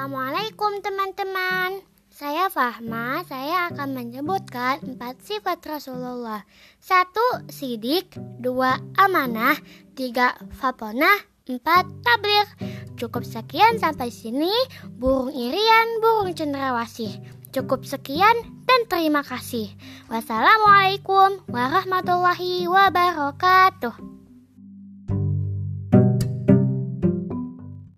Assalamualaikum teman-teman. Saya Fahma, saya akan menyebutkan empat sifat Rasulullah. Satu, sidik. Dua, amanah. Tiga, faponah. Empat, tabligh. Cukup sekian sampai sini. Burung irian, burung Cenderawasih. Cukup sekian dan terima kasih. Wassalamualaikum warahmatullahi wabarakatuh.